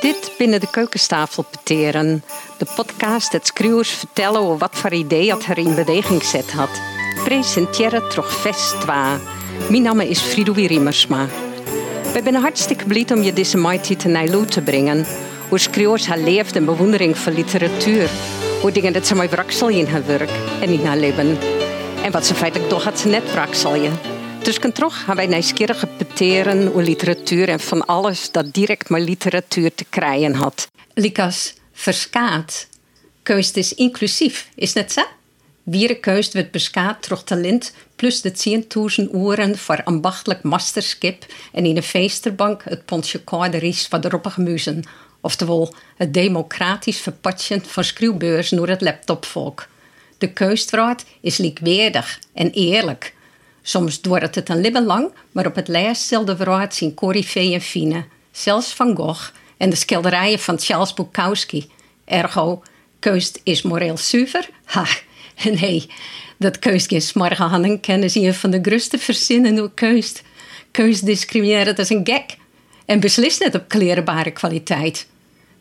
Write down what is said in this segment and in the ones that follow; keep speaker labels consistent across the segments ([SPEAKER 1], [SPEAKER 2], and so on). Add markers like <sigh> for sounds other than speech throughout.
[SPEAKER 1] Dit binnen de keukentafel peteren. De podcast dat schreeuwers vertellen over wat voor idee het er in beweging zet had. Presenteren toch fest Mijn naam is Fridoui Riemersma. We zijn hartstikke blij om je deze mighty te Nijlo te brengen. Hoe schreeuwers haar leeft en bewondering voor literatuur. Hoe dingen dat ze mooi braksel in haar werk en in haar leven. En wat ze feitelijk toch had ze net je. Dus toch gaan wij nieuwsgierig peteren over literatuur en van alles dat direct met literatuur te krijgen had. Likas verskaat. Keust is inclusief, is net zo? Wiere keust wordt beskaat door talent plus de 10.000 uren voor ambachtelijk masterskip en in de feesterbank het pontje Ries van de roppige muzen. Oftewel het democratisch verpatchen van schreeuwbeurs door het laptopvolk. De keustvraat is likwaardig en eerlijk Soms duurt het een libben lang, maar op het lijst stelde vooruit zien Corrie en Fine, zelfs Van Gogh en de schilderijen van Charles Bukowski. Ergo, keust is moreel zuiver? Ha, nee, dat keust is morgen handen kennen ze een van de grootste verzinnen keust. Keust discrimineren als een gek en beslist net op klerenbare kwaliteit.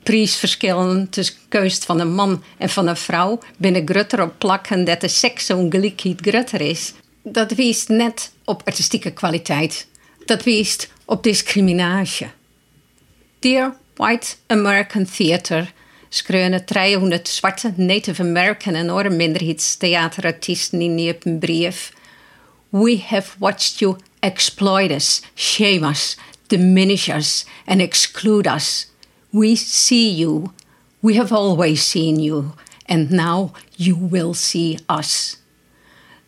[SPEAKER 1] Prijsverschillen tussen keust van een man en van een vrouw binnen grutter op plakken dat de seks zo'n grutter is dat wijst net op artistieke kwaliteit. Dat wijst op discriminatie. Dear White American Theater schreeuwen 300 zwarte Native American en andere minderheidstheaterartiesten in een brief. We have watched you exploit us, shame us, diminish us, and exclude us. We see you. We have always seen you. And now you will see us.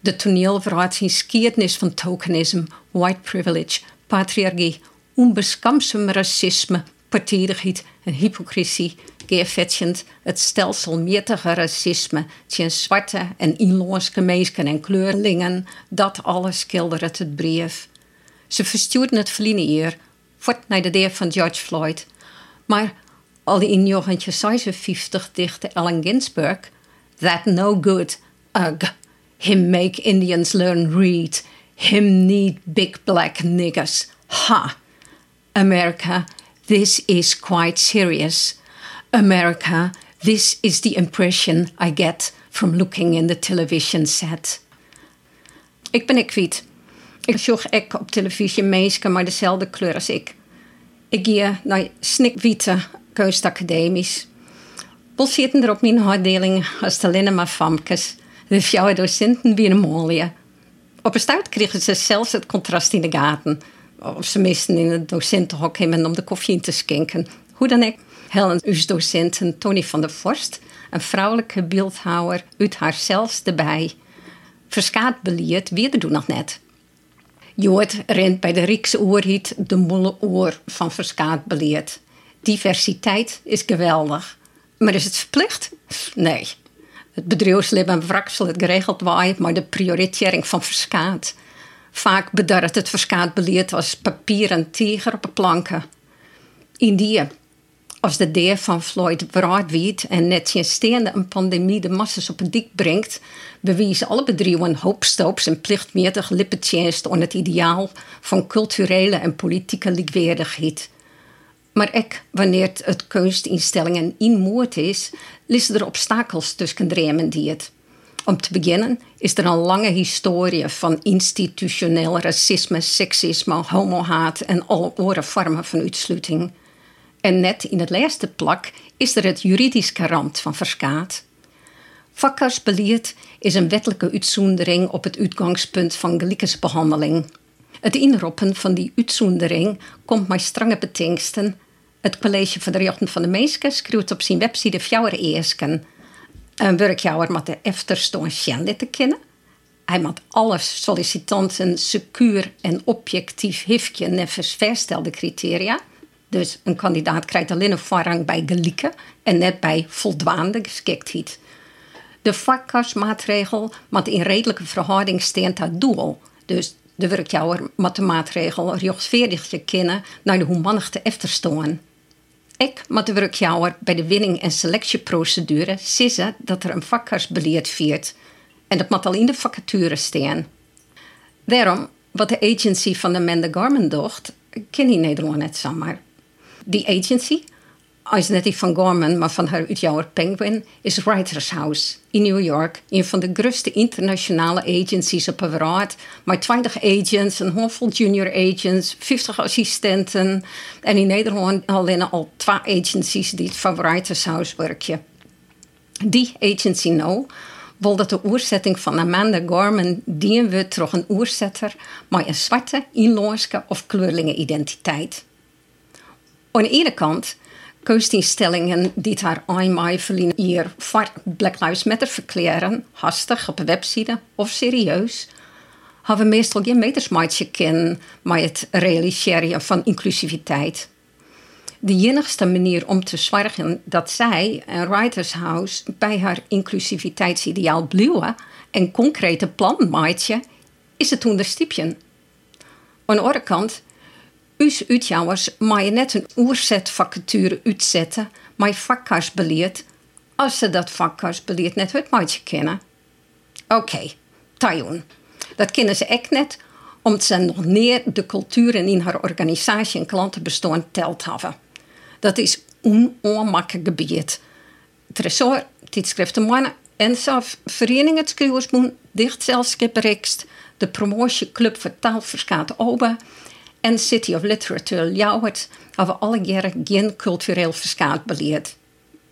[SPEAKER 1] De toneel verraadt zijn skiertnis van tokenisme, white privilege, patriarchie, onbeskamsem racisme, partijdigheid en hypocrisie, geëffetjend het stelselmatige racisme tegen zwarte en inlandse mensen en kleurlingen, dat alles schilderde het brief. Ze verstuurden het verliezen eer, voort naar de deur van George Floyd. Maar al in 1956 dichtte Allen Ginsberg, that no good, ugh, him make Indians learn read. Him need big black niggers. Ha! America, this is quite serious. America, this is the impression I get from looking in the television set. Ik ben ik kwiet. Ik zoek ik op televisie mensen maar dezelfde kleur als ik. Ik ga naar snikwitte kunstacademisch. Bol zitten er op mijn afdeling als de linnen famkes de jouw docenten binnen mooie. Op een start kregen ze zelfs het contrast in de gaten. Of ze meesten in het docentenhok hebben om de koffie in te schenken. Hoe dan ook, helen uw docenten Tony van der Vorst, een vrouwelijke beeldhouwer, uit haar zelfs erbij. Verskaat beleerd, wie doen nog net. Jood rent bij de Riekse oorhiet de molle oor van verskaat beleerd. Diversiteit is geweldig. Maar is het verplicht? Nee het bedrijfsleven wraksel het geregeld waait, maar de prioritering van verskaat. Vaak bedarret het verskaat beleid als papier en tiger op planken. In die, als de deur van Floyd wiet en net steende een pandemie de massas op een dik brengt, bewijzen alle bedrijven hoopstoops en plichtmatig lippetjenst aan het ideaal van culturele en politieke likwaardigheid. Maar ook wanneer het kunstinstellingen in moord is, liggen er obstakels tussen dremen die het. Om te beginnen is er een lange historie van institutioneel racisme, seksisme, homohaat en alle andere vormen van uitsluiting. En net in het laatste plak is er het juridisch karant van verskaat. Vakkersbeleid is een wettelijke uitzondering op het uitgangspunt van behandeling. Het inroppen van die uitzondering komt met strenge betingsten. Het College van de Rechten van de Mensen schreeuwt op zijn website fjouwer eersken. Een werkjouwer met de efterstoon te kennen. Hij moet alle sollicitanten secuur en objectief hifje nevens verstelde criteria. Dus een kandidaat krijgt alleen een voorrang bij gelijke en net bij voldwaande geschiktheid. De vakkarsmaatregel moet in redelijke verhouding staan tot doel. Dus de werkjouwer moet de maatregel rechtvaardig kennen naar de humanigte efterstoon. Ik moet de werkjouwer bij de winning- en selectieprocedure zeggen dat er een vakkarsbeleid viert. En dat moet al in de vacature staan. Daarom, wat de agency van de Mende Garment docht, ken in Nederland net zomaar. Die agency, als net die van Gorman, maar van haar uitjouwer Penguin, is Writers House in New York. Een van de grootste internationale agencies op de wereld. Met 20 agents, een handvol junior agents, 50 assistenten. En in Nederland alleen al twee agencies die voor Writers House werken. Die agency nou wil dat de oorzetting van Amanda Gorman dienen we terug een oorzetter met een zwarte, inloonske of kleurlinge identiteit. Aan de ene kant Koostinstellingen die haar eenmaal verliezen hier voor Black Lives Matter verklaren, hastig op website of serieus, hebben meestal geen metersmaatje kennen met het realiseren van inclusiviteit. De enigste manier om te zorgen dat zij, een Writers House, bij haar inclusiviteitsideaal blijven en concrete plan maatje, is het onderstipjen. Aan de andere kant Us uitjouwers mag je net een oerzetvacature uitzetten, maar vakkaarsbeleid, als ze dat vakkaarsbeleid net het maatje kennen. Oké, okay, Dat kennen ze echt net, omdat ze nog neer de culturen in haar organisatie en klantenbestand telt hebben. Dat is een onmakkelijk gebied. Tresor, tijdschriften mannen en zelf verenigingen schrijversboen, dicht zelfs de promotieclub voor taalverskaat oben en City of Literature Ljouwert hebben alle jaren geen cultureel verschaald beleid.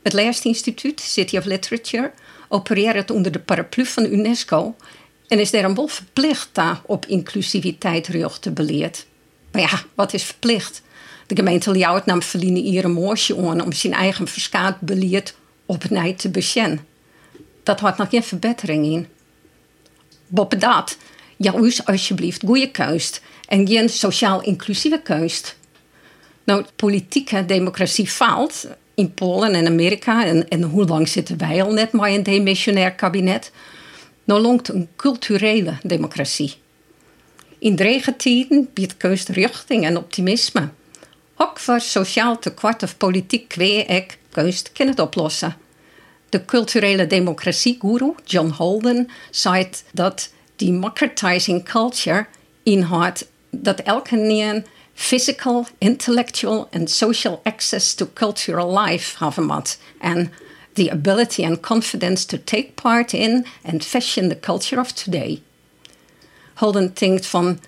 [SPEAKER 1] Het Leerstinstituut City of Literature opereert onder de paraplu van UNESCO en is daarom wel verplicht daar op inclusiviteit terug te beleid. Maar ja, wat is verplicht? De gemeente Ljouwert nam verliezen hier een moosje aan om zijn eigen verschaald beleid opnieuw te besjen. Dat had nog geen verbetering in. Boppen dat, jou alsjeblieft goede keus en geen sociaal inclusieve keus. Nou, politieke democratie faalt in Polen en Amerika. En, en hoe lang zitten wij al net maar in een demissionair kabinet? Nou longt een culturele democratie. In dreigentijden biedt keus richting en optimisme. Ook voor sociaal tekort of politiek kweeek keus kan het oplossen. De culturele democratie-guru John Holden zei dat democratizing culture inhoudt dat elke nien physical, intellectual and social access to cultural life moet. En the ability and confidence to take part in and fashion the culture of today. Holden denkt van,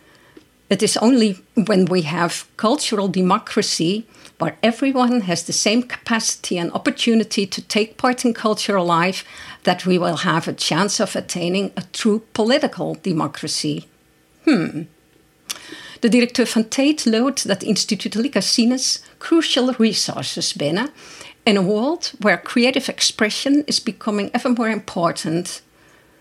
[SPEAKER 1] it is only when we have cultural democracy where everyone has the same capacity and opportunity to take part in cultural life that we will have a chance of attaining a true political democracy. Hmm. De directeur van Tate loopt dat instituut Sinus crucial resources binnen in a world where creative expression is becoming ever more important.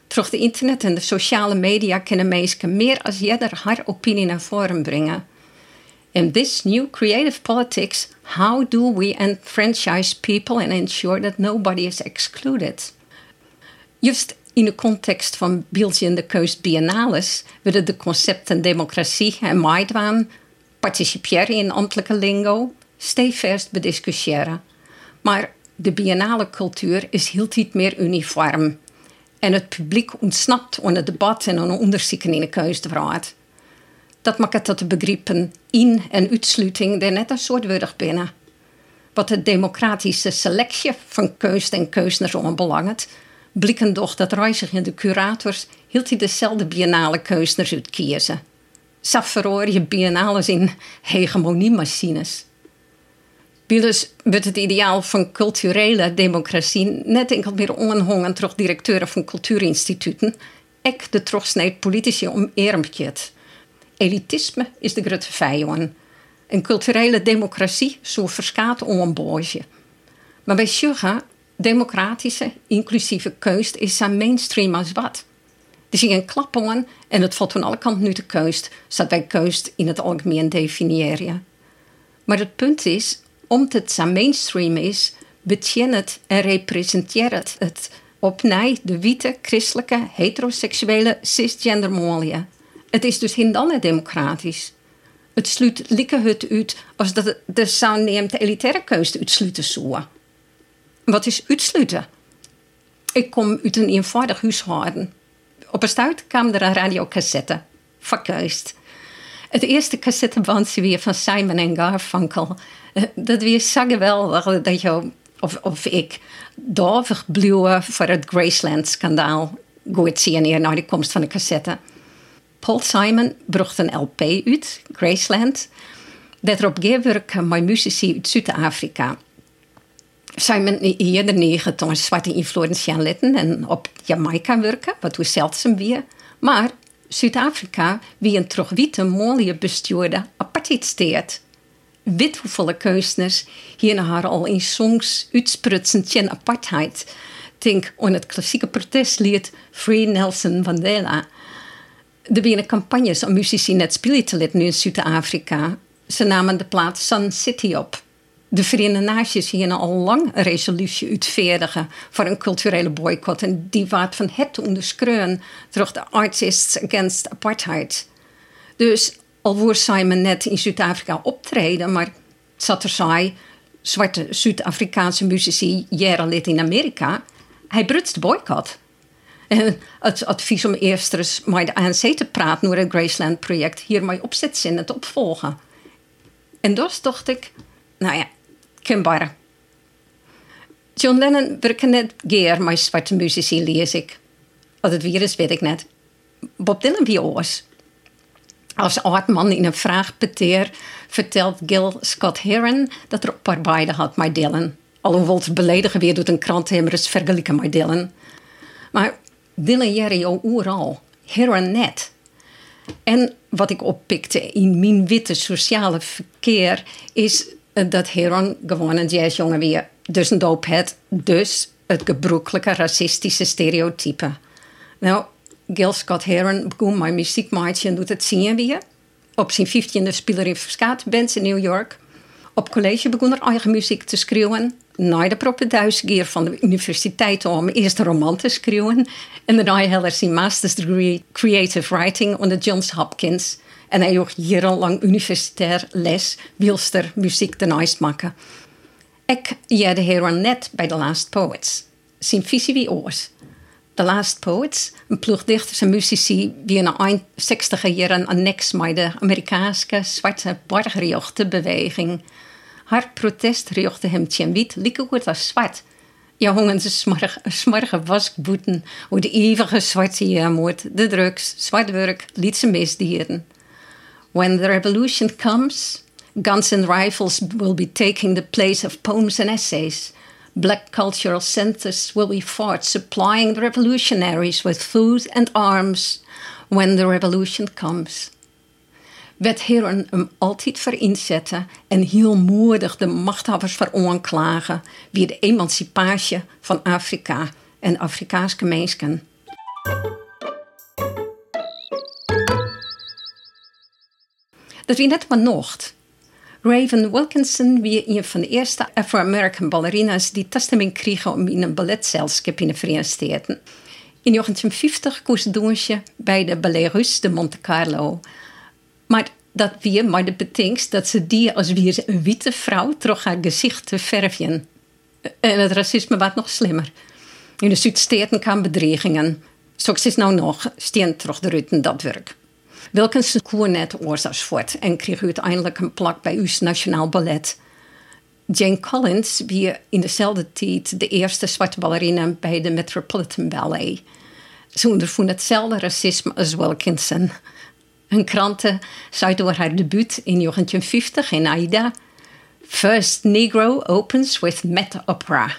[SPEAKER 1] Terug de internet en de sociale media kunnen mensen meer als jeder haar opinie naar voren brengen. In this new creative politics, how do we enfranchise people and ensure that nobody is excluded? Just in de context van de Keust Biennales werden de concepten democratie en maidwaan, participeren in ambtelijke lingo, stevast bediscussiëren. Maar de biennale cultuur is heel niet meer uniform. En het publiek ontsnapt aan het debat en aan onderzoeken in de keusraad. Dat maakt het dat de begrippen in- en uitsluiting er net een soort worden binnen. Wat de democratische selectie van keus en keuzers onbelangt, blikken doch dat reizigende curators hield hij dezelfde biennale keuzers uitkiezen. Zaf je biennales in hegemoniemachines. Dus wordt het ideaal van culturele democratie net enkel meer onhongen terug directeuren van cultuurinstituten, ek de terugsnijd politici om eermpjet. Elitisme is de grote vijand. Een culturele democratie zo verskaat om een boosje. Maar bij Sjugga democratische, inclusieve keus is zo mainstream als wat. Er zie een klap en het valt van alle kanten nu de keus, zodat wij keus in het algemeen definiëren. Maar het punt is, omdat het zo mainstream is, betjen het en representeert het, het opnieuw de witte, christelijke, heteroseksuele, cisgender mooie. Het is dus niet democratisch. Het sluit likke het uit als dat de zou neemt de elitaire keuze uitsluiten zou. Wat is uitsluiten? Ik kom uit een eenvoudig huishouden. Op een stuit kwam er een radiocassette, verkuist. Het eerste cassettebandje weer van Simon en Garfunkel. Eh, dat weer zo geweldig dat je, of, of ik, dovig bleef voor het Graceland-schandaal. Goed zien hier na de komst van de cassette. Paul Simon bracht een LP uit, Graceland, dat erop gewerkt met muzici uit Zuid-Afrika. Simon hier negen toen zwarte invloed gaan letten en op Jamaica werken, wat we zeldzaam weer. Maar Zuid-Afrika wie een terug witte mooie bestuurde apartheidstaat. Wit hoeveel keuzers hier haar al in songs uitsprutsen tegen apartheid. Denk aan het klassieke protestlied Free Nelson Mandela. Er waren campagnes om muzici net spelen te laten in Zuid-Afrika. Ze namen de plaats Sun City op. De Verenigde Naties hier al lang een resolutie uitvaardigen voor een culturele boycott. En die waard van het onderschreeuwen door de Artists Against Apartheid. Dus al woord Simon net in Zuid-Afrika optreden, maar zat er zij, zwarte Zuid-Afrikaanse muzici, jaren in Amerika, hij brutst de boycott. En het advies om eerst eens met de ANC te praten over het Graceland-project, hiermee opzetten en het opvolgen. En dus dacht ik, nou ja, kenbaar. John Lennon werkte net geer met zwarte muzici, lees ik. Weer is, weet ik net. Bob Dylan wie oors. Als oud in een vraagpeteer vertelt Gil Scott Heron dat er op beide had met Dylan. Alhoewel het beledigen weer doet een krantenhemmer is vergelijken met Dylan. Maar Dylan Jerry al overal. Heron net. En wat ik oppikte in mijn witte sociale verkeer is dat Heron gewoon een jazzjongen weer. Dus een doophead. Dus het gebroekelijke racistische stereotype. Nou, Gil Scott Heron begon mijn muziekmaatje en doet het zien weer. Op zijn 15e speler in skaatbands in New York. Op college begon er eigen muziek te schreeuwen. Na de proppe van de universiteit om eerst een roman te schreeuwen. En daarna hij zijn master's degree creative writing onder Johns Hopkins. En hij ook jarenlang universitair les wilster muziek te nice maken. Ik de Heron net bij The Last Poets. Zijn visie wie oors. The Last Poets, een ploeg dichters en muzici die in de eind 60 jaren annex met de Amerikaanse zwarte burgerrechtenbeweging. Haar protest richtte hem tegen wit, lieke goed als zwart. Ja, hongen ze smarge, smarge waskboeten hoe de eeuwige zwarte jaarmoord, de drugs, zwart werk, liet ze misdieren. When the revolution comes, guns and rifles will be taking the place of poems and essays. Black cultural centers will be fought, supplying the revolutionaries with food and arms when the revolution comes. Wetheren hem um, altijd voor inzetten en heel moedig de machthebbers voor aanklagen wie de emancipatie van Afrika en Afrikaanse mensen. Dat wie net maar nocht. Raven Wilkinson wie een van de eerste Afro-American ballerinas die toestemming kregen om in een balletzelschap in de Verenigde Staten. In 1950 koos Doensje bij de Ballet Russe de Monte Carlo. Maar dat wie maar de betingst dat ze die als weer een witte vrouw terug haar gezicht te verven. En het racisme was nog slimmer. In de Zuidsteden kwamen bedreigingen. Zoals is nou nog, steen terug de ruiten dat werk. Wilkinson koer net oorzaksvoort en kreeg uiteindelijk een plak bij uw Nationaal Ballet. Jane Collins wie in dezelfde tijd de eerste zwarte ballerina bij de Metropolitan Ballet. Ze ondervond hetzelfde racisme als Wilkinson. Een kranten zei door haar debuut in 1950 in Aida: First Negro opens with Met Opera.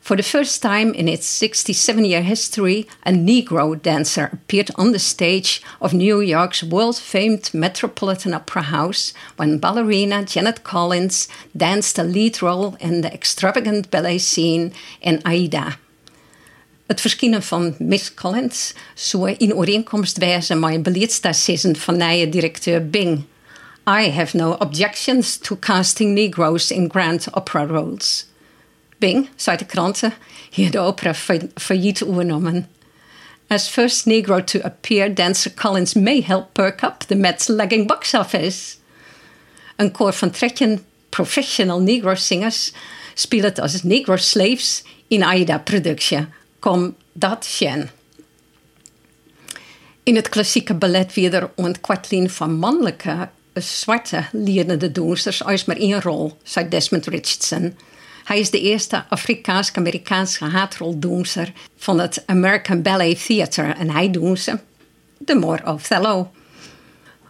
[SPEAKER 1] For the first time in its 67 year history, a Negro dancer appeared on the stage of New York's world famed Metropolitan Opera House when ballerina Janet Collins danced a lead role in the extravagant ballet scene in Aida. Het verschijnen van Miss Collins zou in overeenkomst wijzen met een beleidsdecisie van nieuwe directeur Bing. I have no objections to casting Negroes in grand opera roles. Bing, zei de kranten, hier de opera failliet overnomen. As first Negro to appear, dancer Collins may help perk up the Met's lagging box office. Een koor van 13 professional Negro singers speelt als Negro slaves in Aida-productie. Kom dat sjen. In het klassieke ballet weer een kwartlien van mannelijke, zwarte lerende doensters als maar één rol, zei Desmond Richardson. Hij is de eerste Afrikaans-Amerikaanse haatroldoenster van het American Ballet Theater en hij doet ze de Moor Othello.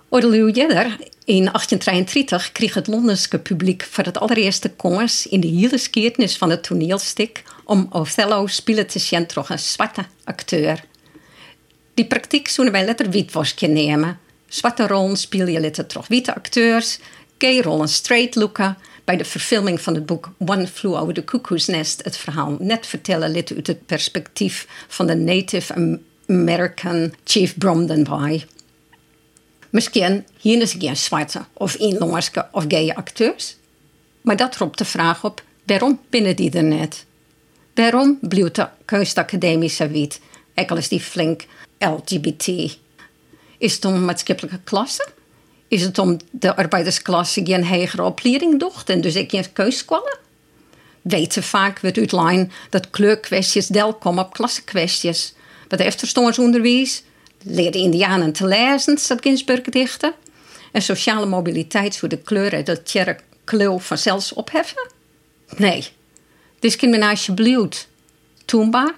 [SPEAKER 1] Oordeluw Jedder in 1833 kreeg het Londense publiek voor het allereerste kans in de hele geschiedenis van het toneelstuk om Othello spelen te zien door een zwarte acteur. Die praktijk zouden wij letter witwasje nemen. Zwarte rollen speel je letter door witte acteurs, gay rollen straight looken. Bij de verfilming van het boek One Flew Over the Cuckoo's Nest het verhaal net vertellen lid uit het perspectief van de Native American Chief Bromden bij. Misschien hier is geen zwarte of inlongerske of gay acteurs. Maar dat roept de vraag op, waarom binnen die er net? Waarom blijft de kunstacademische wit, al is die flink LGBT? Is het om maatschappelijke klasse? Is het om de arbeidersklasse geen hogere opleiding docht en dus ik geen keuskwallen? Weten vaak wordt uitlijn dat kleurkwesties deel komen op klassekwesties. Wat efterstaansonderwijs, leerde Indianen te lezen, staat Ginsburg dichten. En sociale mobiliteit voor de kleuren dat Tjerre kleur vanzelfs opheffen? Nee. Discriminatie bloed. Toenbaar.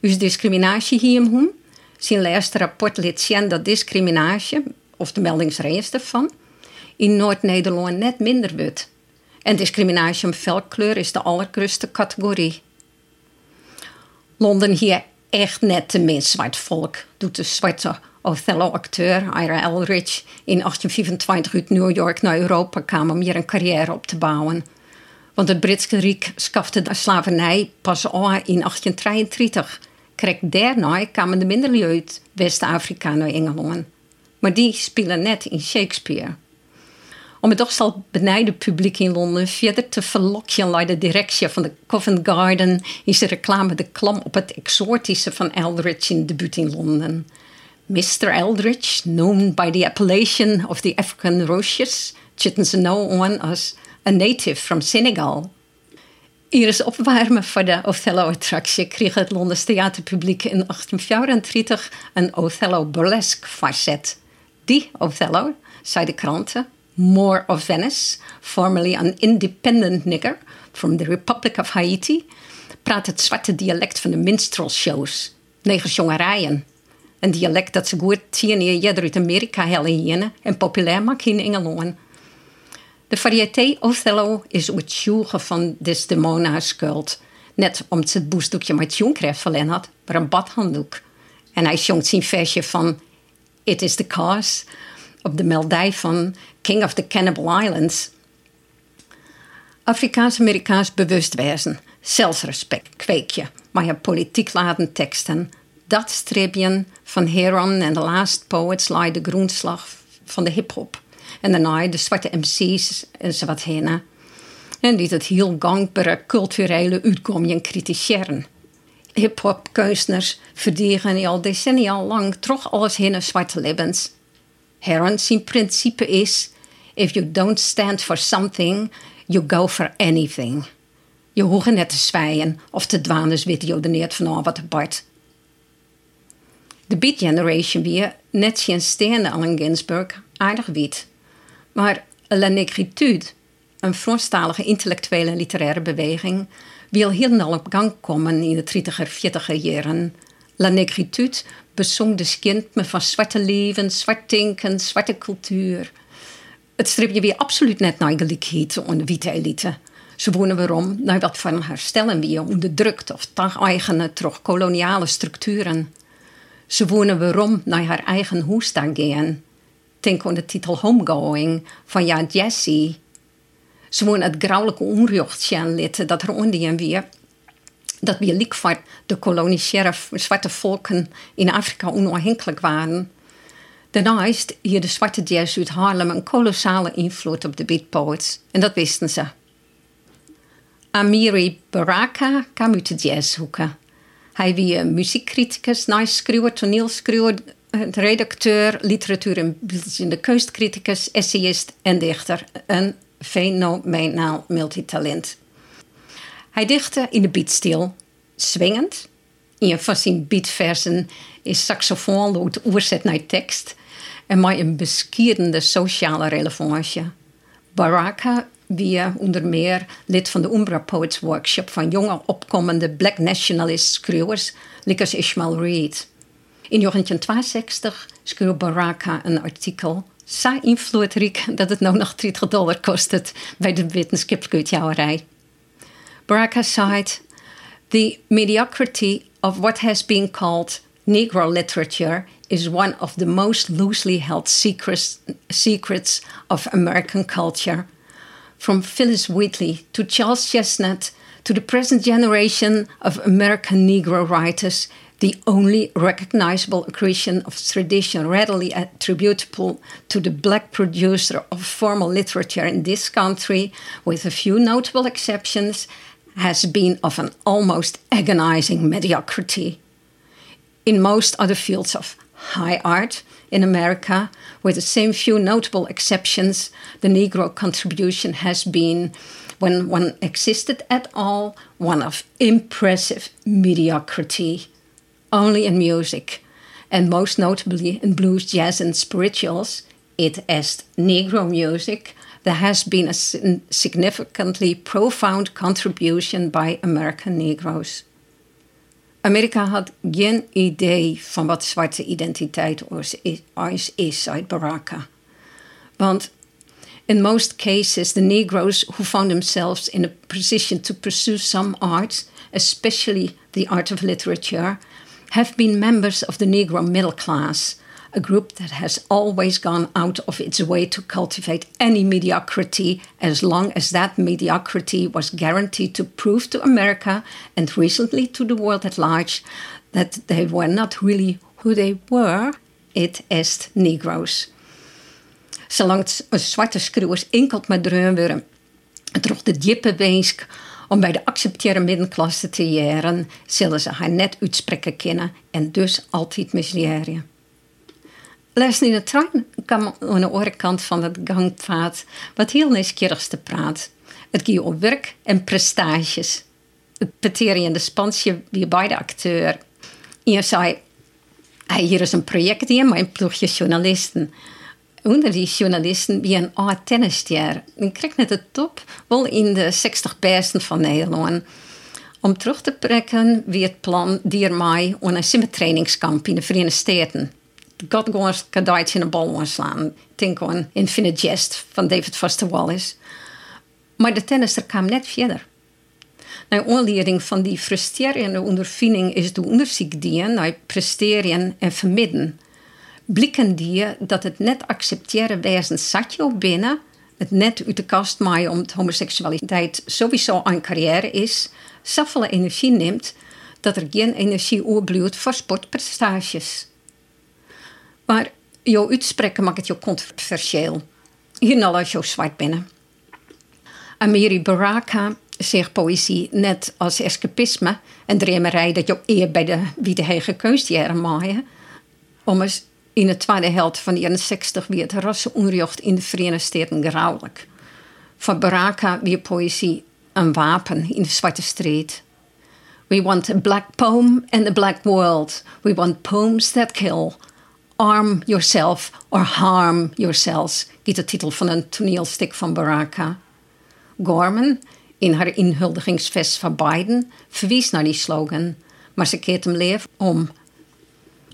[SPEAKER 1] Dus discriminatie hier om Zijn laatste rapport liet zien dat discriminatie, of de meldingsreis ervan, in Noord-Nederland net minder wordt. En discriminatie om velkleur is de allergrootste categorie. Londen hier echt net te min zwart volk, doet de zwarte Othello-acteur Ira Eldridge in 1824 uit New York naar Europa kwam om hier een carrière op te bouwen. Want het Britse Rijk schafte de slavernij pas al in 1833. Kreeg daarna kwamen de minder uit West-Afrika naar Engeland. Maar die spelen net in Shakespeare. Om het zal benijden publiek in Londen verder te verlokken bij de directie van de Covent Garden is de reclame de klam op het exotische van Eldridge in debuut in Londen. Mr. Eldridge, known by the appellation of the African Roses, zitten ze nou on als a native from Senegal. Iris opwarmen voor de Othello-attractie kreeg het Londens theaterpubliek in 1834 een Othello burlesque facet. Die Othello, zei de kranten, Moor of Venice, formerly an independent nigger from the Republic of Haiti, praat het zwarte dialect van de minstrelshows, negersjongerijen. Een dialect dat ze goed zien je uit Amerika hellen en populair maakt in Engeland. De variété Othello is uitzoeken van Desdemona schuld. Net omdat ze het boestdoekje met jonkrecht verlen had, maar een badhanddoek. En hij zong zijn versje van It is the cause op de meldij van King of the Cannibal Islands. Afrikaans-Amerikaans bewustwezen, zelfrespect kweek je, maar je politiek laden teksten. Dat stripje van Heron en The Last Poets lie de groenslag van de hip-hop. En daarna de zwarte MC's en zo wat heen. En die het heel gangbare culturele uitkomsten kritiseren. Hip-hop kunstenaars verdienen al decennia lang toch alles heen zwarte levens. Heron zijn principe is: if you don't stand for something, you go for anything. Je hoeft net te zwijgen of te dwanen wit jodeneert van wat apart. De Beat Generation weer, net geen steende Allen Ginsberg, aardig wit. Maar La Negritude, een Franstalige intellectuele en literaire beweging, wil heel snel op gang komen in de 30er, 40er jaren. La Negritude bezong de me van zwarte leven, zwart denken, zwarte cultuur. Het stripje weer absoluut net naar gelijkheid witte elite. Ze wonen waarom naar wat van herstellen wie onderdrukt of eigen terug koloniale structuren. Ze wonen waarom naar haar eigen hoest gaan. Denk aan de titel Homegoing van Jan Jesse. Ze wonen het grauwelijke onrecht litten dat er onder weer dat we liek de kolonisaire zwarte volken in Afrika onafhankelijk waren. Daarnaast hier de zwarte jazz uit Harlem een kolossale invloed op de beatpoets. En dat wisten ze. Amiri Baraka kwam uit de jazzhoeken. Hij was muziekcriticus, naaischreeuwer, toneelschreeuwer, redacteur, literatuur- en beeldende kunstcriticus, essayist en dichter. Een fenomenaal multitalent. Hij dichtte in de beatstil, swingend, Een van zijn beatversen is saxofoon loopt oerzet naar tekst en met een beskierende sociale relevantie. Baraka wie onder meer lid van de Umbra Poets Workshop van jonge opkomende black nationalist schreeuwers, Lickers Ishmael Reed. In 1962 schreef Baraka een artikel, zo invloedrijk dat het nou nog 30 dollar kost bij de wetenschapsgoedjouwerij. Baraka said, The mediocrity of what has been called Negro literature is one of the most loosely held secrets, secrets of American culture. From Phyllis Wheatley to Charles Chestnut to the present generation of American Negro writers, the only recognizable accretion of tradition readily attributable to the black producer of formal literature in this country, with a few notable exceptions, has been of an almost agonizing mediocrity. In most other fields of high art in America, with the same few notable exceptions, the Negro contribution has been, when one existed at all, one of impressive mediocrity. Only in music, and most notably in blues, jazz, and spirituals, it as Negro music, there has been a significantly profound contribution by American Negroes. Amerika had geen idee van wat zwarte identiteit is, is uit Baraka. Want in most cases, the Negroes who found themselves in a position to pursue some art, especially the art of literature, have been members of the Negro middle class, a group that has always gone out of its way to cultivate any mediocrity as long as that mediocrity was guaranteed to prove to America and recently to the world at large that they were not really who they were, it is Negroes. Zolang het zwarte schreeuwers enkel met dreun droeg de diepe wensk om bij de accepteerde middenklasse te jaren, zullen ze haar net uitspreken kennen en dus altijd misleren. Luister in de trein kwam aan de orenkant van het gangpad wat heel nieuwsgierig te praat. Het ging om werk en prestaties. Het peteerde in de spansje wie bij de acteur. En zei, hey, hier is een project met een ploegje journalisten. Onder die journalisten wie een oud tennisster. Ik kreeg net de top, wel in de 60 beste van Nederland. Om terug te prikken wie het plan die mij aan een simmetrainingskamp in de Verenigde Staten God gewoon cadeautje in een bal slaan. Denk aan Infinite Jest van David Foster Wallace. Maar de tennister kwam net verder. Naar aanleiding van die frustrerende ondervinding is de onderzoek die naar presteren en vermidden. Blikken die dat het net accepteren wezen zat je binnen, het net uit de kast maaien om homoseksualiteit sowieso een carrière is, zoveel energie neemt dat er geen energie oorbloeit voor sportprestaties. Maar jouw uitspreken maakt het jou controversieel. Hier als jou zwart binnen. Amiri Baraka zegt poëzie net als escapisme en dreamerij dat je eer bij de wie de hege keusjaren maaien. Om eens in de tweede helft van de jaren 60 weer het rassenonrecht in de Verenigde Staten grauwelijk. Voor Baraka weer poëzie een wapen in de zwarte street. We want a black poem and a black world. We want poems that kill Arm Yourself or Harm Yourselves, is de titel van een toneelstuk van Baraka. Gorman, in haar inhuldigingsvest van Biden, verwies naar die slogan, maar ze keert hem leef om.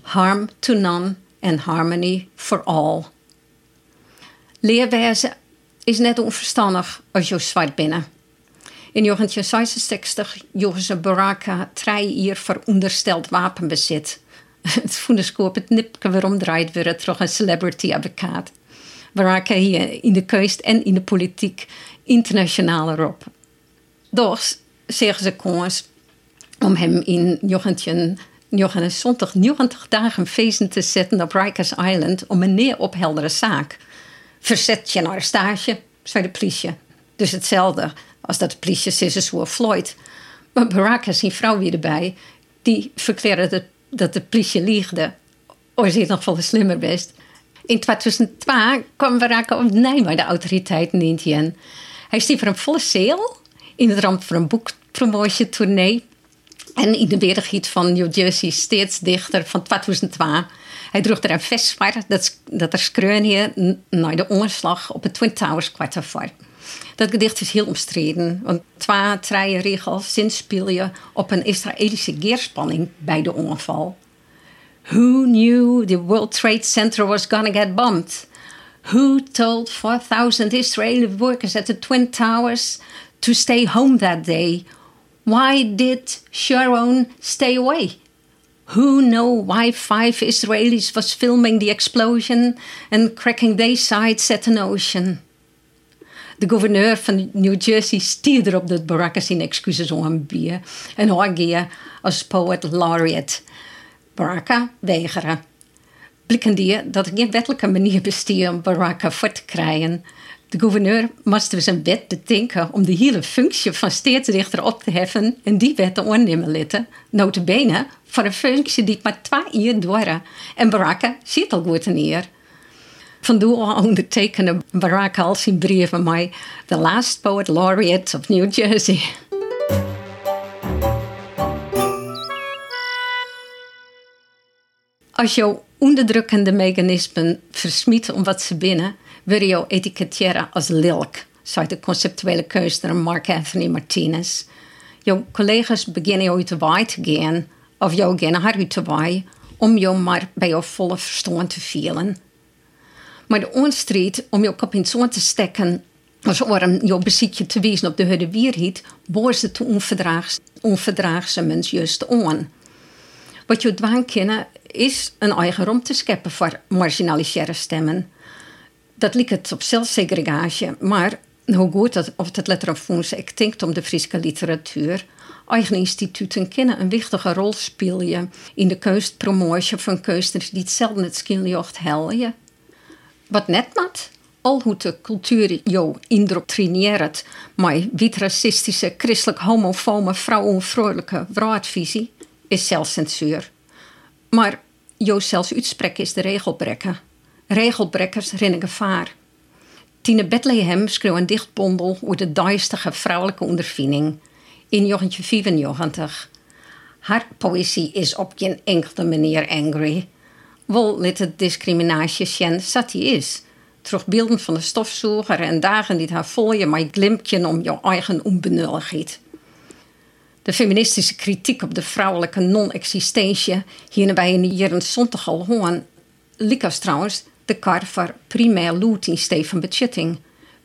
[SPEAKER 1] Harm to none and harmony for all. Leerwijze is net onverstandig als je zwart binnen. In 1966 joegen ze Baraka drie jaar voor ondersteld wapenbezit <laughs> het voederskoop het nipke waarom draait weer terug een celebrity advocaat. Hij hier in de keust en in de politiek internationaal erop. Doch zeggen ze kans om hem in 1990 90 dagen feesten te zetten op Rikers Island om een neer opheldere zaak. Verzet je naar stage, zei de politie. Dus hetzelfde als dat de politie is Floyd. Maar Barack is zijn vrouw weer erbij. Die verklaarde dat de politie liegde. Je nog veel slimmer best. In 2002 kwam raken op bij de autoriteiten in Indien. Hij stiep voor een volle sale in het ramp voor een boekpromotietournee. En in de weerigheid van New Jersey steeds dichter van 2002. Hij droeg er een vest dat, dat er skreunje naar de onderslag op het Twin Towers kwartier voor. Dat gedicht is heel omstreden, want twee, drie regels zinspeel je op een Israëlische geerspanning bij de ongeval. Who knew the World Trade Center was gonna get bombed? Who told 4,000 Israeli workers at the Twin Towers to stay home that day? Why did Sharon stay away? Who know why five Israelis was filming the explosion and cracking their sides at an ocean? De gouverneur van New Jersey stierde op dat barakken zijn excuses bier en hij als poet laureate. Baraka weigeren. Blikken die dat er geen wettelijke manier besteed om Baraka voor te krijgen. De gouverneur moest dus een wet bedenken om de hele functie van steedsrichter op te heffen en die wet te onnemen laten. Notabene voor een functie die maar twee jaar duurde. En Baraka zit al goed neer. Vandoor ondertekende Baraka al zijn brief aan mij, The Last Poet Laureate of New Jersey. Als je onderdrukkende mechanismen versmiet om wat ze binnen, je etiketteren als lilk, zei de conceptuele kunstenaar Mark Anthony Martinez. Jouw collega's beginnen uit de waai te gaan, of jou gaan haar de waai, om jou maar bij jouw volle verstand te vielen. Maar de onstrijd om je kop in zon te steken, als om jouw beziekje te wezen op de hudde wierheid, boos het onverdraags, onverdraagse mens juist aan. Wat je dwang kennen is een eigen te scheppen voor marginaliseerde stemmen. Dat lijkt het op zelfsegregatie, maar hoe goed dat, of het letterlijk ik denk om de Friese literatuur. Eigen instituten kunnen een wichtige rol spelen in de keustpromotie van keusters die hetzelfde het skiljocht helden. Wat net mat, al hoe de cultuur jou indoctrineert met wit-racistische, christelijk homofobe, vrouwenvrouwelijke vraatvisie, is zelfcensuur. Maar jou zelfs uitspreken is de regelbrekker. Regelbrekkers rennen gevaar. Tine Bethlehem schreef een dichtbondel over de duistere vrouwelijke ondervinding in 1994. Haar poëzie is op geen enkele manier angry. Wel let het discriminatie zien zat die is. Van de stofzoger en dagen die haar volgen met glimpje om jouw eigen onbenulligheid. De feministische kritiek op de vrouwelijke non-existentie hierbij in de jaren 70 al hoorn. Likas trouwens de kar voor primair loot in Stefan Betjitting.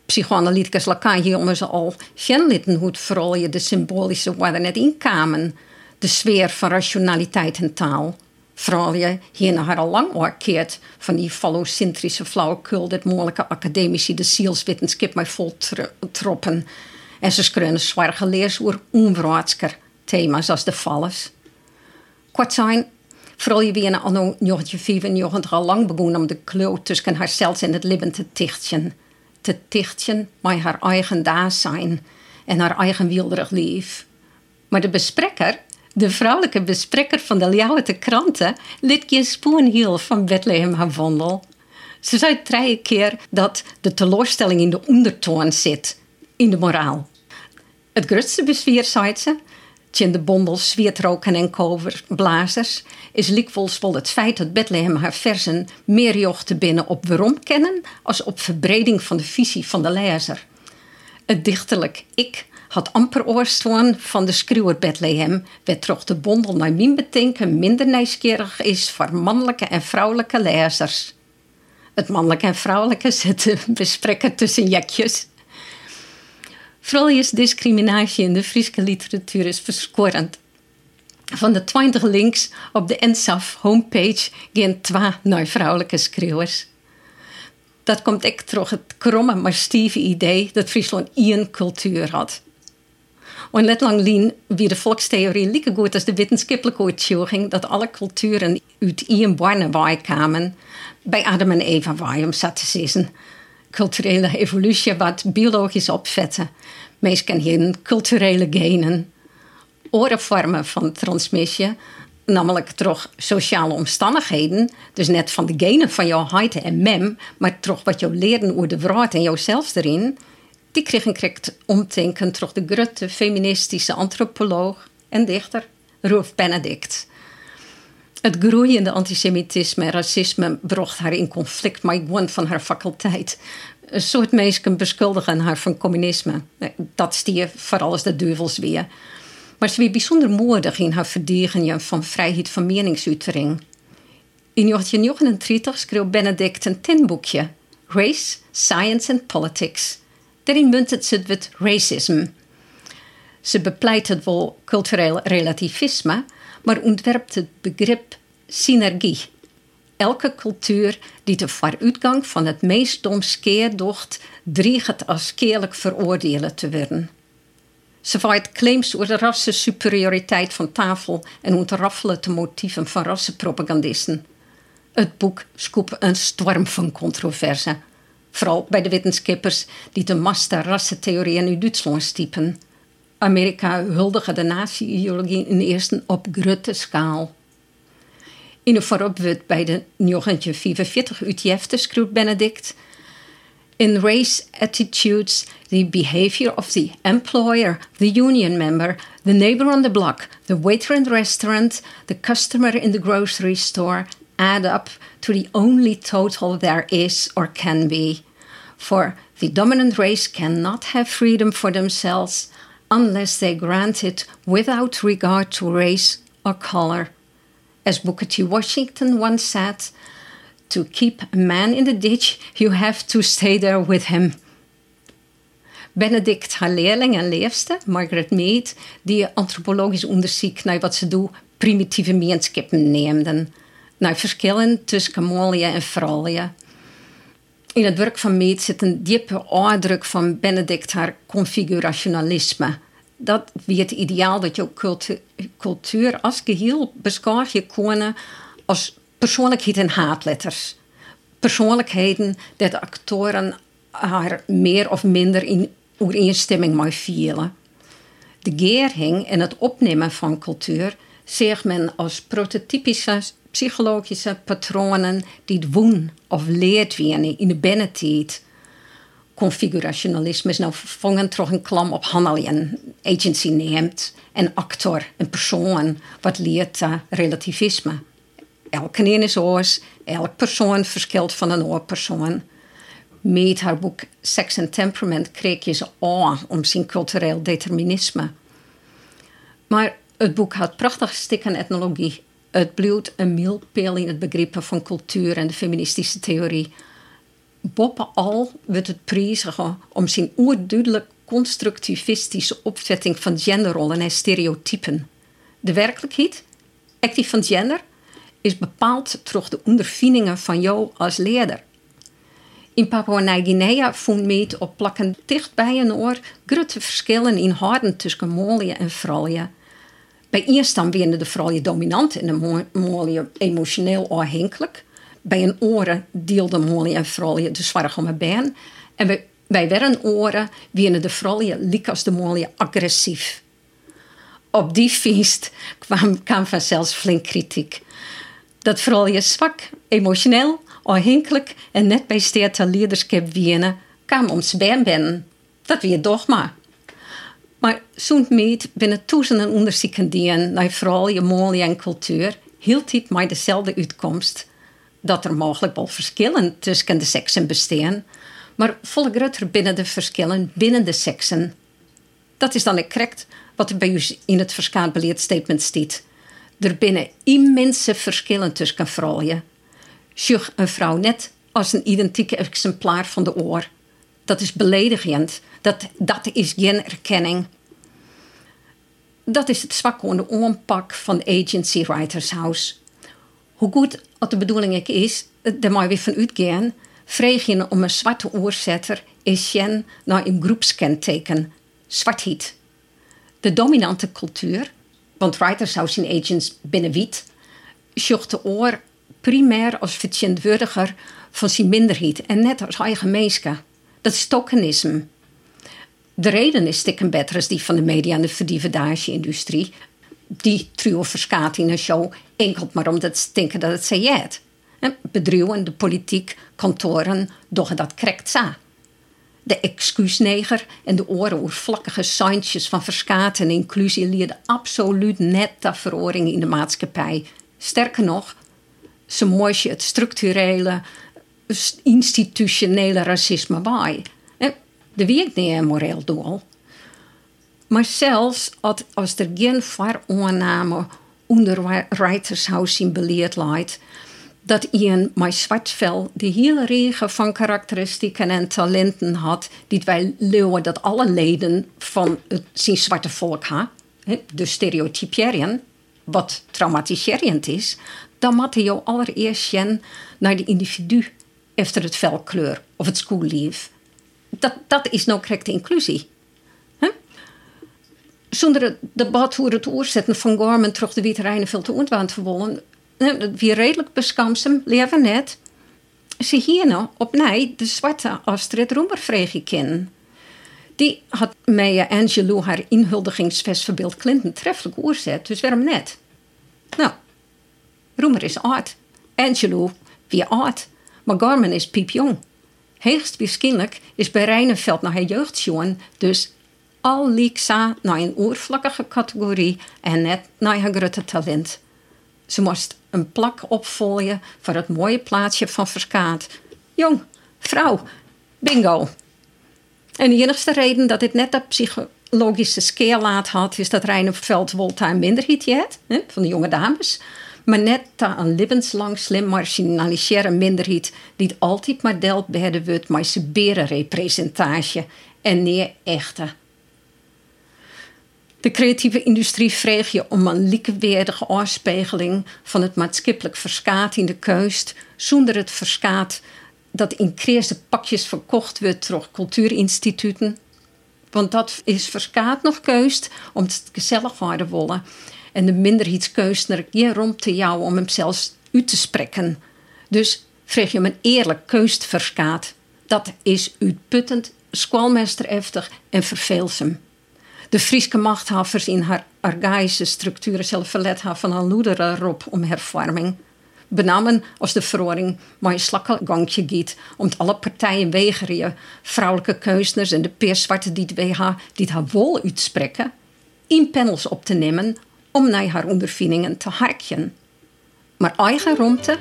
[SPEAKER 1] Psychoanalyticus Lacan ze al genlitten hoe vooral je de symbolische waarden net inkamen. De sfeer van rationaliteit en taal. Vooral je hier naar al lang orkeert van die fallocentrische flauwekul dat mogelijke academici de zielswetenschap mij vol troppen. En ze schreeuwen zwaar geleerd over onverwaatsker thema's als de valles. Kort zijn, vooral je weer anno 1995 al lang begonnen om de kloot tussen haarzelf en het leven te tichtjen. Te tichtjen met haar eigen zijn en haar eigen wilderig lief. Maar de bespreker, de vrouwelijke bespreker van de Ljouwete kranten, liet geen spoon hiel van Bethlehem haar wandel. Ze zei drie keer dat de teleurstelling in de ondertoon zit, in de moraal. Het grootste bezwier, zei ze, tjen de bondels zwietroken en koverblazers, is likvels wel het feit dat Bethlehem haar versen meer jochten binnen op waarom kennen als op verbreding van de visie van de lezer. Het dichterlijk ik had amper oorstaan van de schreeuwer Bethlehem, werd toch de bondel naar mijn betinken minder nieuwsgierig is voor mannelijke en vrouwelijke lezers. Het mannelijke en vrouwelijke <laughs> zitten besprekken tussen jekjes. Vooral is discriminatie in de Friese literatuur is verskorrend. Van de 20 links op de NSAF homepage gaan twee naar vrouwelijke schreeuwers. Dat komt echt terug het kromme maar stieve idee dat Friesland één cultuur had. En let lang lien wie de volkstheorie lieke goed als de wetenschappelijke uitzoeking dat alle culturen uit één barnenwaai kwamen, bij Adam en Eva waai om zat te zien culturele evolutie wat biologisch opzetten. Meestal geen culturele genen. Andere van transmissie, namelijk toch sociale omstandigheden. Dus net van de genen van jouw huid en mem, maar toch wat jou leren over de vrouw en jouzelf erin. Die kregen ik omdenken terug de grote feministische antropoloog en dichter Ruth Benedict. Het groeiende antisemitisme en racisme bracht haar in conflict met een van haar faculteit. Een soort mensen beschuldigen haar van communisme. Dat stier vooral als de duivels weer. Maar ze was bijzonder moedig in haar verdediging van vrijheid van meningsuitering. In 1939 schreef Benedict een tinboekje, Race, Science and Politics. Daarin muntet ze het racism. Ze bepleit het wel cultureel relativisme, maar ontwerpt het begrip synergie. Elke cultuur die de vooruitgang van het meest domskeerdocht dreigt als keerlijk veroordelen te worden. Ze vaait claims over de rassensuperioriteit van tafel en ontraffelt de motieven van rassenpropagandisten. Het boek scoop een storm van controverse. Vooral bij de wetenschappers die de master rassentheorieën in Duitsland stiepen. Amerika huldigde de nazi-ideologie in eerste op grote schaal. In een vooropwet bij de 1945 UTF schreef Benedict... In race attitudes, the behavior of the employer, the union member, the neighbor on the block, the waiter in the restaurant, the customer in the grocery store add up to the only total there is or can be. For the dominant race cannot have freedom for themselves unless they grant it without regard to race or color. As Booker T. Washington once said, to keep a man in the ditch, you have to stay there with him. Benedict, haar leerling en leerste, Margaret Mead, die antropologisch onderzoek naar wat ze doen, primitieve meenschappen neemden. Naar verschillen tussen Camolië en Fralië. In het werk van Mead zit een diepe uitdruk van Benedict haar configurationalisme. Dat wie het ideaal dat je cultuur, cultuur als geheel beschouwt je als persoonlijkheid en haatletters. Persoonlijkheden dat de actoren haar meer of minder in overeenstemming mee vielen. De gering en het opnemen van cultuur zegt men als prototypische psychologische patronen die woon of leert werden in de binnentijd. Configurationalisme is nou vervangen door een klam op handelen, agency neemt, en actor, een persoon, wat leert uh, relativisme. Elke een is oors, elk persoon verschilt van een andere persoon. Met haar boek Sex and Temperament kreeg je ze aan om zijn cultureel determinisme. Maar het boek had prachtige stikken etnologie het bloed een mijlpaal in het begrippen van cultuur en de feministische theorie. al wordt het prijzigen om zijn oerduidelijk constructivistische opzetting van genderrollen en stereotypen. De werkelijkheid, actief van gender, is bepaald door de ondervindingen van jou als leider. In Papua-Nieuw-Guinea vond meet op plakken dicht bij een oor grote verschillen in houden tussen Molië en vrouwen. Bij eerst dan werden de vrouwen dominant en de mannen emotioneel afhankelijk. Bij een oren deelden mannen en vrouwen de zwaar om been. En bij, weer een oren werden de vrouwen, lik als de mannen, agressief. Op die feest kwam, kwam vanzelfs flink kritiek. Dat vrouwen zwak, emotioneel, afhankelijk en net bij sterke leiderschap wienen, kwam ons been binnen. Dat weer dogma. Maar zo'n meet binnen duizenden onderzoeken die naar vooral je en cultuur hield dit maar dezelfde uitkomst. Dat er mogelijk wel verschillen tussen de seksen bestaan, maar vol groter binnen de verschillen binnen de seksen. Dat is dan correct wat er bij u in het verschaald statement staat. Er binnen immense verschillen tussen vrouwen. Sjoeg een vrouw net als een identieke exemplaar van de oor. Dat is beledigend. Dat, dat is geen erkenning. Dat is het zwakke aanpak van Agency Writers House. Hoe goed het de bedoeling is, daar moet je weer van uitgaan. Vreeg je om een zwarte oorzetter is gen naar een groepskenteken, zwartheid. De dominante cultuur, want Writers House in Agents binnen wit, zocht de oor primair als vertegenwoordiger van zijn minderheid en net als eigen. Dat is tokenisme. De reden is stikken als die van de media en de verdieverdage-industrie. Die truwen verskaat in een show enkel maar omdat ze denken dat het zei Bedrijven, de politiek, kantoren, doen dat correct zo. De excuusneger en de oren-oervlakkige signtjes van verskaten en inclusie leerden absoluut net de veroring in de maatschappij. Sterker nog, ze moest je het structurele, institutionele racisme bij. De wie niet een moreel doel. Maar zelfs als er geen vooroanname onderwijzershuis in beleerd leidt, dat een met zwart vel de hele regen van karakteristieken en talenten had, die wij leeuwen dat alle leden van het zien zwarte volk hebben, de stereotypering, wat traumatiserend is, dan moet je allereerst naar de individu efter het velkleur of het schoollief. Dat, is nou correcte inclusie. Zonder het debat hoe het oorzetten van Gorman terug de witte veel te ontwand verwollen, wie redelijk beskamsem leven net. Ze hier nou opnieuw de zwarte Astrid Roemer vreeg kennen. Die had Maya Angelou haar inhuldigingsfest voor Clinton treffelijk oorzet, dus waarom net? Nou, Roemer is oud. Angelou, wie oud. Maar Garman is piepjong. Heegst waarschijnlijk is bij Rijnenveld naar haar jeugdjongen, dus al lieksa naar een oervlakkige categorie en net naar haar grote talent. Ze moest een plak opvolgen voor het mooie plaatsje van Verskaat. Jong, vrouw, bingo. En de enige reden dat dit net dat psychologische skeerlaat had, is dat Rijnenveld Volta minderheid had, van de jonge dames. Maar net dat een levenslang slim marginaliseerde minderheid die altijd maar deelt bij de wet maar zijn berenrepresentatie en niet echte. De creatieve industrie vreeg je om een likkeweerdige afspiegeling van het maatschappelijk verskaat in de keust, zonder het verskaat dat in kreeze pakjes verkocht wordt door cultuurinstituten. Want dat is verskaat nog keust om het gezellig te willen. En de minderheidskeusner je rond te jou om hem zelfs uit te spreken. Dus vreeg je om een eerlijk keust verskaat. Dat is uitputtend, squalmestereftig en verveelsem de Friese machthavers in haar archaïsche structuren zelf verlet van een loedere roep om hervorming. Benamen als de verhoring maar een slakkengangje giet, om alle partijen weigeren vrouwelijke keusners en de peerzwarte die het WH die haar wol uitspreken, in panels op te nemen om naar haar ondervindingen te harkjen. Maar eigen romte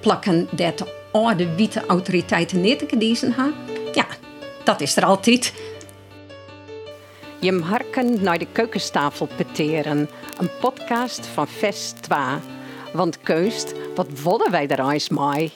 [SPEAKER 1] plakken dat de oude witte autoriteiten niet te kiezen ja, dat is er altijd.
[SPEAKER 2] Je harken naar de keukentafel peteren, een podcast van Vest 2. Want keust, wat willen wij er eens mee?